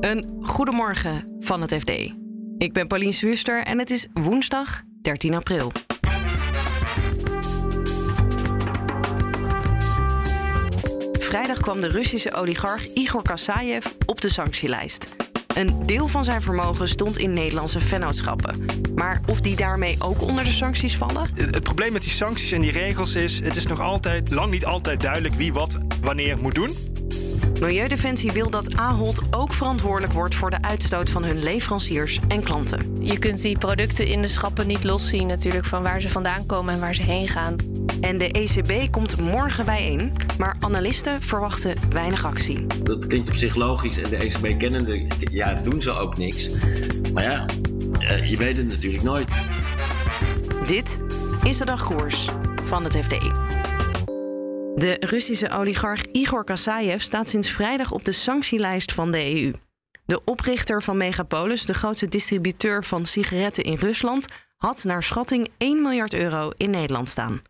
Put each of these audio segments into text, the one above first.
Een goedemorgen van het FD. Ik ben Pauline Swuster en het is woensdag 13 april. Vrijdag kwam de Russische oligarch Igor Kassayev op de sanctielijst. Een deel van zijn vermogen stond in Nederlandse vennootschappen. Maar of die daarmee ook onder de sancties vallen? Het probleem met die sancties en die regels is: het is nog altijd, lang niet altijd duidelijk wie wat wanneer moet doen. Milieudefensie wil dat Ahold ook verantwoordelijk wordt voor de uitstoot van hun leveranciers en klanten. Je kunt die producten in de schappen niet loszien natuurlijk van waar ze vandaan komen en waar ze heen gaan. En de ECB komt morgen bijeen, maar analisten verwachten weinig actie. Dat klinkt op zich logisch en de ECB kennende, ja, doen ze ook niks. Maar ja, eh, je weet het natuurlijk nooit. Dit is de dagkoers van het FD. De Russische oligarch Igor Kassayev staat sinds vrijdag op de sanctielijst van de EU. De oprichter van Megapolis, de grootste distributeur van sigaretten in Rusland, had naar schatting 1 miljard euro in Nederland staan.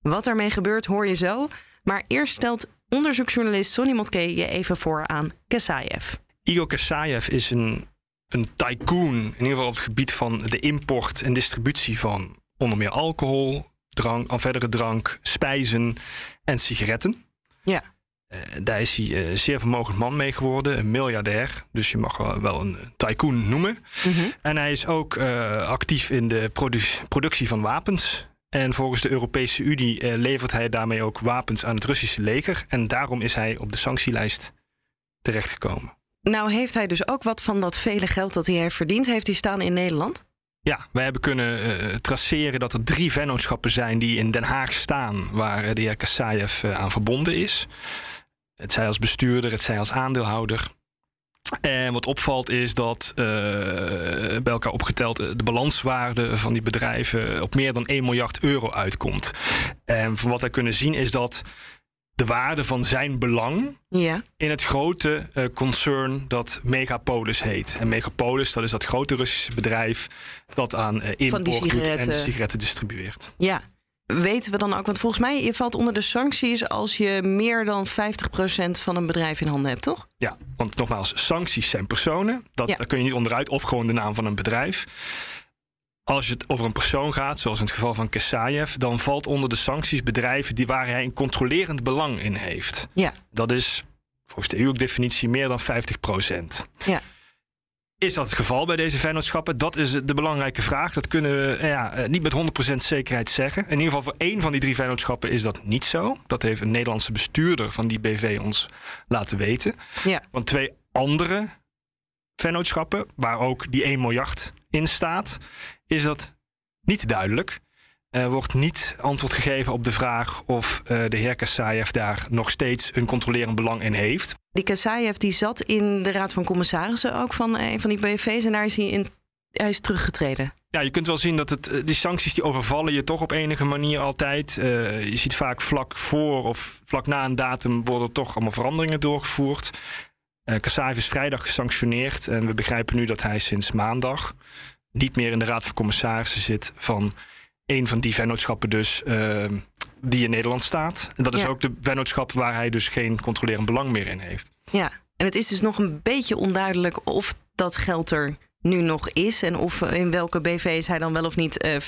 Wat daarmee gebeurt hoor je zo, maar eerst stelt onderzoeksjournalist Sonny Motke je even voor aan Kassayev. Igor Kassayev is een, een tycoon, in ieder geval op het gebied van de import en distributie van onder meer alcohol, drank, al verdere drank, spijzen en sigaretten. Ja. Uh, daar is hij een zeer vermogend man mee geworden, een miljardair. Dus je mag wel, wel een tycoon noemen. Mhm. En hij is ook actief in de produ productie van wapens. En volgens de Europese Unie levert hij daarmee ook wapens aan het Russische leger. En daarom is hij op de sanctielijst terechtgekomen. Nou heeft hij dus ook wat van dat vele geld dat hij heeft verdiend, heeft hij staan in Nederland? Ja, wij hebben kunnen uh, traceren dat er drie vennootschappen zijn die in Den Haag staan, waar uh, de heer Kassayev uh, aan verbonden is. Het zij als bestuurder, het zij als aandeelhouder. En wat opvalt is dat bij elkaar opgeteld de balanswaarde van die bedrijven op meer dan 1 miljard euro uitkomt. En wat wij kunnen zien is dat de waarde van zijn belang ja. in het grote uh, concern dat Megapolis heet. En Megapolis, dat is dat grote Russische bedrijf dat aan uh, import doet en sigaretten distribueert. Ja. Weten we dan ook, want volgens mij je valt onder de sancties als je meer dan 50% van een bedrijf in handen hebt, toch? Ja, want nogmaals, sancties zijn personen. Dat, Ja. Daar kun je niet onderuit, of gewoon de naam van een bedrijf. Als het over een persoon gaat, zoals in het geval van Kesayev, dan valt onder de sancties bedrijven die waar hij een controlerend belang in heeft. Ja. Dat is volgens de EU-definitie meer dan 50 procent. Ja. Is dat het geval bij deze vennootschappen? Dat is de belangrijke vraag. Dat kunnen we eh, ja, eh, niet met 100% zekerheid zeggen. In ieder geval voor één van die drie vennootschappen is dat niet zo. Dat heeft een Nederlandse bestuurder van die BV ons laten weten. Ja. Want twee andere vennootschappen, waar ook die 1 miljard in staat, is dat niet duidelijk. Er wordt niet antwoord gegeven op de vraag of uh, de heer Kassayev daar nog steeds een controlerend belang in heeft. Die Kassayev die zat in de Raad van Commissarissen ook van een van die BV's en daar is hij, in, hij is teruggetreden. Ja, je kunt wel zien dat het, die sancties die overvallen je toch op enige manier altijd. Uh, je ziet vaak vlak voor of vlak na een datum worden toch allemaal veranderingen doorgevoerd. Uh, is vrijdag gesanctioneerd en we begrijpen nu dat hij sinds maandag niet meer in de Raad van Commissarissen zit van een van die vennootschappen dus uh, die in Nederland staat. En dat is Ja. ook de vennootschap waar hij dus geen controlerend belang meer in heeft. Ja, en het is dus nog een beetje onduidelijk of dat geld er nu nog is en of in welke BV's hij dan wel of niet eh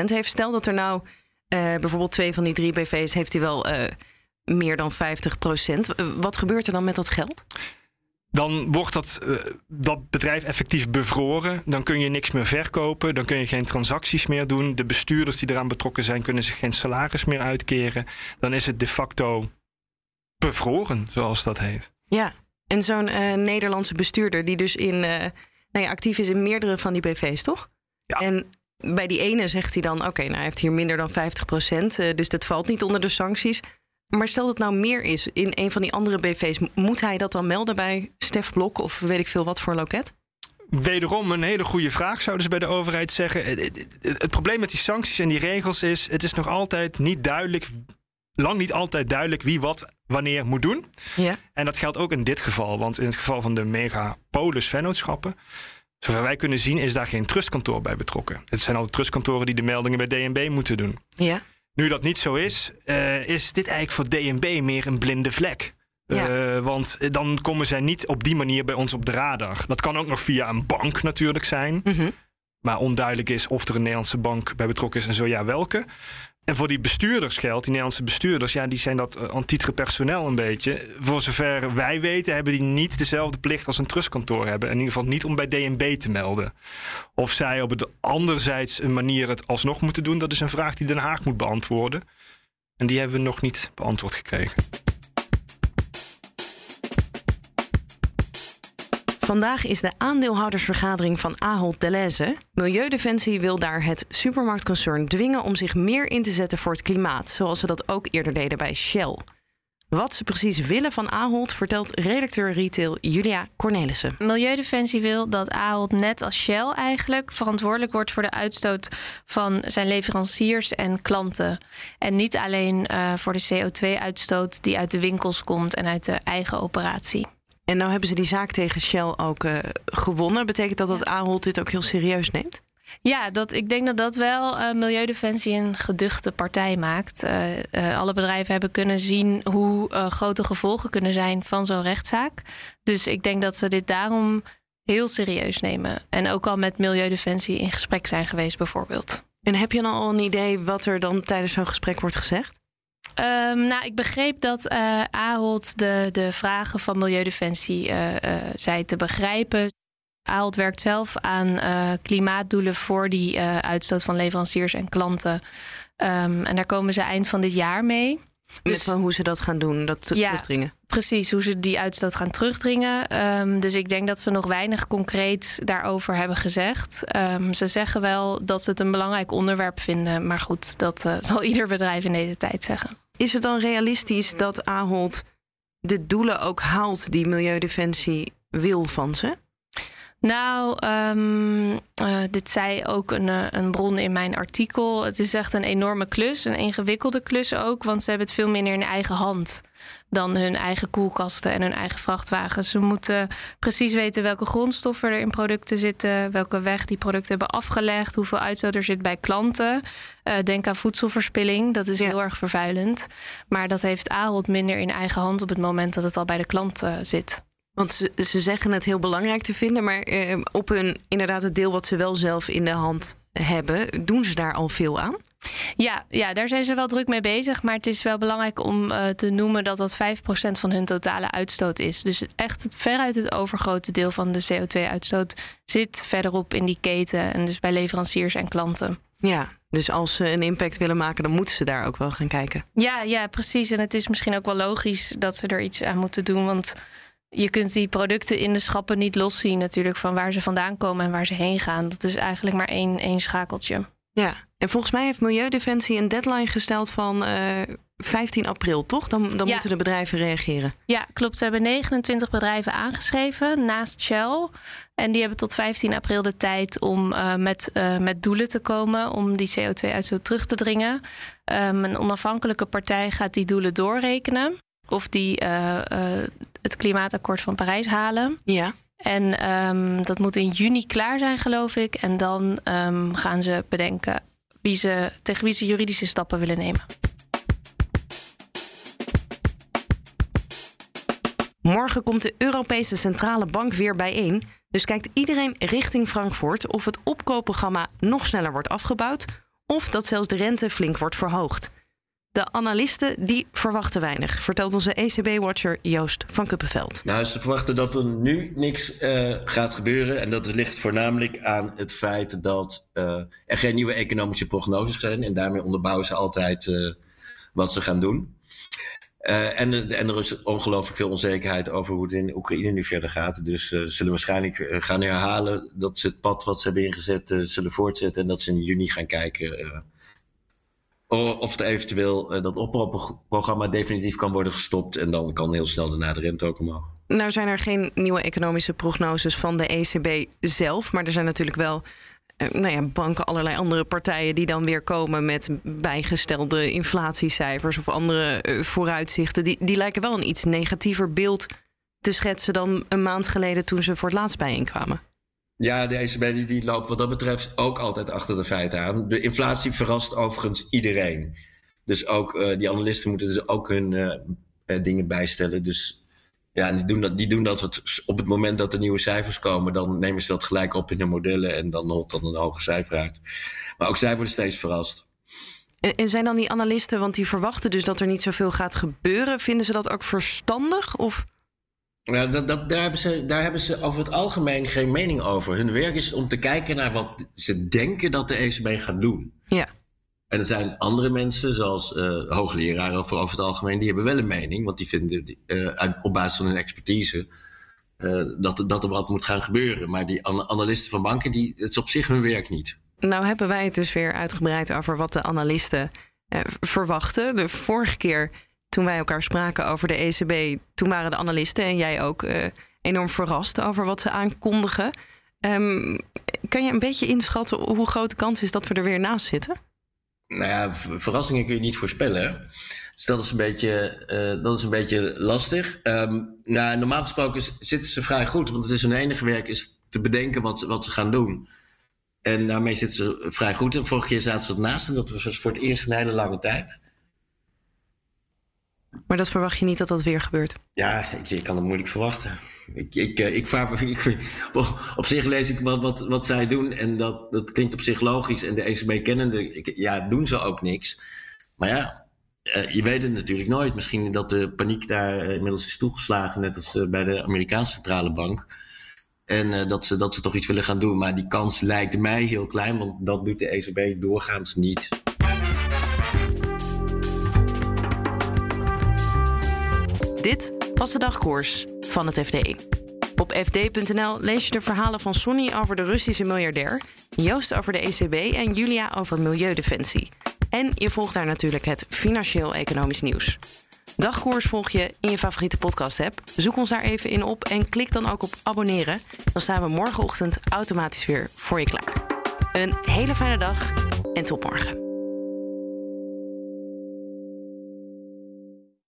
50% heeft. Stel dat er nou eh, bijvoorbeeld twee van die drie BV's heeft hij wel meer dan 50%. Eh, wat gebeurt er dan met dat geld? Dan wordt dat, uh, dat bedrijf effectief bevroren. Dan kun je niks meer verkopen. Dan kun je geen transacties meer doen. De bestuurders die eraan betrokken zijn, kunnen zich geen salaris meer uitkeren. Dan is het de facto bevroren, zoals dat heet. Ja, en zo'n eh, Nederlandse bestuurder die dus in, eh, nou ja, actief is in meerdere van die BV's, toch? Ja. En bij die ene zegt hij dan: oké, nou hij heeft hier minder dan 50%, eh, dus dat valt niet onder de sancties. Maar stel dat het nou meer is in een van die andere BV's, moet hij dat dan melden bij Stef Blok of weet ik veel wat voor loket? Wederom een hele goede vraag, zouden ze bij de overheid zeggen. Het, het, het, het probleem met die sancties en die regels is: het is nog altijd niet duidelijk, lang niet altijd duidelijk wie wat wanneer moet doen. Ja. En dat geldt ook in dit geval, want in het geval van de megapolis-vennootschappen. Zover wij kunnen zien, is daar geen trustkantoor bij betrokken. Het zijn al de trustkantoren die de meldingen bij DNB moeten doen. Ja. Nu dat niet zo is, uh, is dit eigenlijk voor DNB meer een blinde vlek. Uh, want dan komen zij niet op die manier bij ons op de radar. Dat kan ook nog via een bank natuurlijk zijn. Mhm. Maar onduidelijk is of er een Nederlandse bank bij betrokken is en zo ja, welke. En voor die bestuurders geldt, die Nederlandse bestuurders, ja, die zijn dat uh, aan titre personeel een beetje. Voor zover wij weten, hebben die niet dezelfde plicht als een trustkantoor hebben. In ieder geval niet om bij DNB te melden. Of zij op het anderzijds een manier het alsnog moeten doen, dat is een vraag die Den Haag moet beantwoorden. En die hebben we nog niet beantwoord gekregen. Vandaag is de aandeelhoudersvergadering van Ahold Delhaize. Milieudefensie wil daar het supermarktconcern dwingen om zich meer in te zetten voor het klimaat, zoals ze dat ook eerder deden bij Shell. Wat ze precies willen van Ahold vertelt redacteur retail Julia Cornelissen. Milieudefensie wil dat Ahold net als Shell eigenlijk verantwoordelijk wordt voor de uitstoot van zijn leveranciers en klanten. En niet alleen uh, voor de CO2-uitstoot die uit de winkels komt en uit de eigen operatie. En nou hebben ze die zaak tegen Shell ook uh, gewonnen. Betekent dat dat Ahold dit ook heel serieus neemt? Ja, dat, ik denk dat dat wel uh, Milieudefensie een geduchte partij maakt. Uh, uh, alle bedrijven hebben kunnen zien hoe grote gevolgen kunnen zijn van zo'n rechtszaak. Dus ik denk dat ze dit daarom heel serieus nemen. En ook al met Milieudefensie in gesprek zijn geweest, bijvoorbeeld. En heb je dan al een idee wat er dan tijdens zo'n gesprek wordt gezegd? Um, nou, ik begreep dat uh, Ahold de, de vragen van Milieudefensie uh, zei te begrijpen. Ahold werkt zelf aan klimaatdoelen voor die uitstoot van leveranciers en klanten. Um, en daar komen ze eind van dit jaar mee. Met dus, hoe ze dat gaan doen, dat ja, terugdringen. Precies, hoe ze die uitstoot gaan terugdringen. Um, dus ik denk dat ze nog weinig concreet daarover hebben gezegd. Um, ze zeggen wel dat ze het een belangrijk onderwerp vinden. Maar goed, dat uh, zal ieder bedrijf in deze tijd zeggen. Is het dan realistisch dat Ahold de doelen ook haalt die Milieudefensie wil van ze? Nou, um, uh, dit zei ook een, een bron in mijn artikel. Het is echt een enorme klus, een ingewikkelde klus ook, want ze hebben het veel minder in eigen hand dan hun eigen koelkasten en hun eigen vrachtwagens. Ze moeten precies weten welke grondstoffen er in producten zitten, welke weg die producten hebben afgelegd, hoeveel uitstoot er zit bij klanten. Uh, denk aan voedselverspilling, dat is ja. heel erg vervuilend. Maar dat heeft Ahold minder in eigen hand op het moment dat het al bij de klant zit. Want ze, ze, zeggen het heel belangrijk te vinden, maar eh, op hun inderdaad het deel wat ze wel zelf in de hand hebben, doen ze daar al veel aan? Ja, ja, daar zijn ze wel druk mee bezig. Maar het is wel belangrijk om uh, te noemen dat dat 5% van hun totale uitstoot is. Dus echt het, veruit het overgrote deel van de CO2-uitstoot zit verderop in die keten. En dus bij leveranciers en klanten. Ja, dus als ze een impact willen maken, dan moeten ze daar ook wel gaan kijken. Ja, ja, precies. En het is misschien ook wel logisch dat ze er iets aan moeten doen. Want je kunt die producten in de schappen niet loszien natuurlijk van waar ze vandaan komen en waar ze heen gaan. Dat is eigenlijk maar één, één schakeltje. Ja, en volgens mij heeft Milieudefensie een deadline gesteld van uh, 15 april, toch? Dan, dan ja. moeten de bedrijven reageren. Ja, klopt. Ze hebben 29 bedrijven aangeschreven naast Shell. En die hebben tot 15 april de tijd om uh, met, uh, met doelen te komen om die CO2-uitstoot terug te dringen. Um, een onafhankelijke partij gaat die doelen doorrekenen. Of die het klimaatakkoord van Parijs halen. Ja. En um, dat moet in juni klaar zijn, geloof ik. En dan um, gaan ze bedenken wie ze, tegen wie ze juridische stappen willen nemen. Morgen komt de Europese Centrale Bank weer bijeen. Dus kijkt iedereen richting Frankfurt of het opkoopprogramma nog sneller wordt afgebouwd of dat zelfs de rente flink wordt verhoogd. De analisten die verwachten weinig, vertelt onze ECB-watcher Joost van Kuppenveld. Nou, ze verwachten dat er nu niks uh, gaat gebeuren. En dat ligt voornamelijk aan het feit dat uh, er geen nieuwe economische prognoses zijn. En daarmee onderbouwen ze altijd uh, wat ze gaan doen. en, en, er is ongelooflijk veel onzekerheid over hoe het in Oekraïne nu verder gaat. Dus ze zullen waarschijnlijk gaan herhalen dat ze het pad wat ze hebben ingezet zullen voortzetten. En dat ze in juni gaan kijken of er eventueel uh, dat oproepprogramma definitief kan worden gestopt. En dan kan heel snel de rente ook omhoog. Nou zijn er geen nieuwe economische prognoses van de ECB zelf. Maar er zijn natuurlijk wel uh, nou ja, banken, allerlei andere partijen die dan weer komen met bijgestelde inflatiecijfers of andere uh, vooruitzichten. Die, die lijken wel een iets negatiever beeld te schetsen dan een maand geleden toen ze voor het laatst bijeenkwamen. Ja, de ECB die, die loopt wat dat betreft ook altijd achter de feiten aan. De inflatie verrast overigens iedereen. Dus ook uh, die analisten moeten dus ook hun uh, uh, dingen bijstellen. Dus Ja, die doen dat, die doen dat het, op het moment dat er nieuwe cijfers komen, dan nemen ze dat gelijk op in de modellen en dan holt dan een hoger cijfer uit. Maar ook zij worden steeds verrast. En, en zijn dan die analisten, want die verwachten dus dat er niet zoveel gaat gebeuren, vinden ze dat ook verstandig? Of? Ja, dat, dat, daar, hebben ze, daar hebben ze over het algemeen geen mening over. Hun werk is om te kijken naar wat ze denken dat de ECB gaat doen. Ja. En er zijn andere mensen, zoals uh, hoogleraren over, over het algemeen, die hebben wel een mening. Want die vinden uh, op basis van hun expertise uh, dat, dat er wat moet gaan gebeuren. Maar die an analisten van banken, die, het is op zich hun werk niet. Nou hebben wij het dus weer uitgebreid over wat de analisten verwachten. De vorige keer toen wij elkaar spraken over de ECB, toen waren de analisten en jij ook enorm verrast over wat ze aankondigen. Um, kan je een beetje inschatten hoe groot de kans is dat we er weer naast zitten? Nou ja, verrassingen kun je niet voorspellen. Dus dat is een beetje, uh, dat is een beetje lastig. Um, nou, normaal gesproken zitten ze vrij goed, want het is hun enige werk is te bedenken wat, wat ze gaan doen. En daarmee zitten ze vrij goed. En vorig jaar zaten ze ernaast en dat was dus voor het eerst een hele lange tijd. Maar dat verwacht je niet dat dat weer gebeurt? Ja, ik, kan het moeilijk verwachten. Ik, ik, ik, ik, op zich lees ik wat, wat, wat zij doen en dat, dat klinkt op zich logisch. En de ECB kennende, ja, doen ze ook niks. Maar ja, je weet het natuurlijk nooit. Misschien dat de paniek daar inmiddels is toegeslagen, net als bij de Amerikaanse centrale bank. En dat, ze, dat ze toch iets willen gaan doen. Maar die kans lijkt mij heel klein, want dat doet de ECB doorgaans niet. Was de dagkoers van het FD. Op fd.nl lees je de verhalen van Sonny over de Russische miljardair, Joost over de ECB en Julia over milieudefensie. En je volgt daar natuurlijk het financieel-economisch nieuws. Dagkoers volg je in je favoriete podcast-app. Zoek ons daar even in op en klik dan ook op abonneren. Dan staan we morgenochtend automatisch weer voor je klaar. Een hele fijne dag en tot morgen.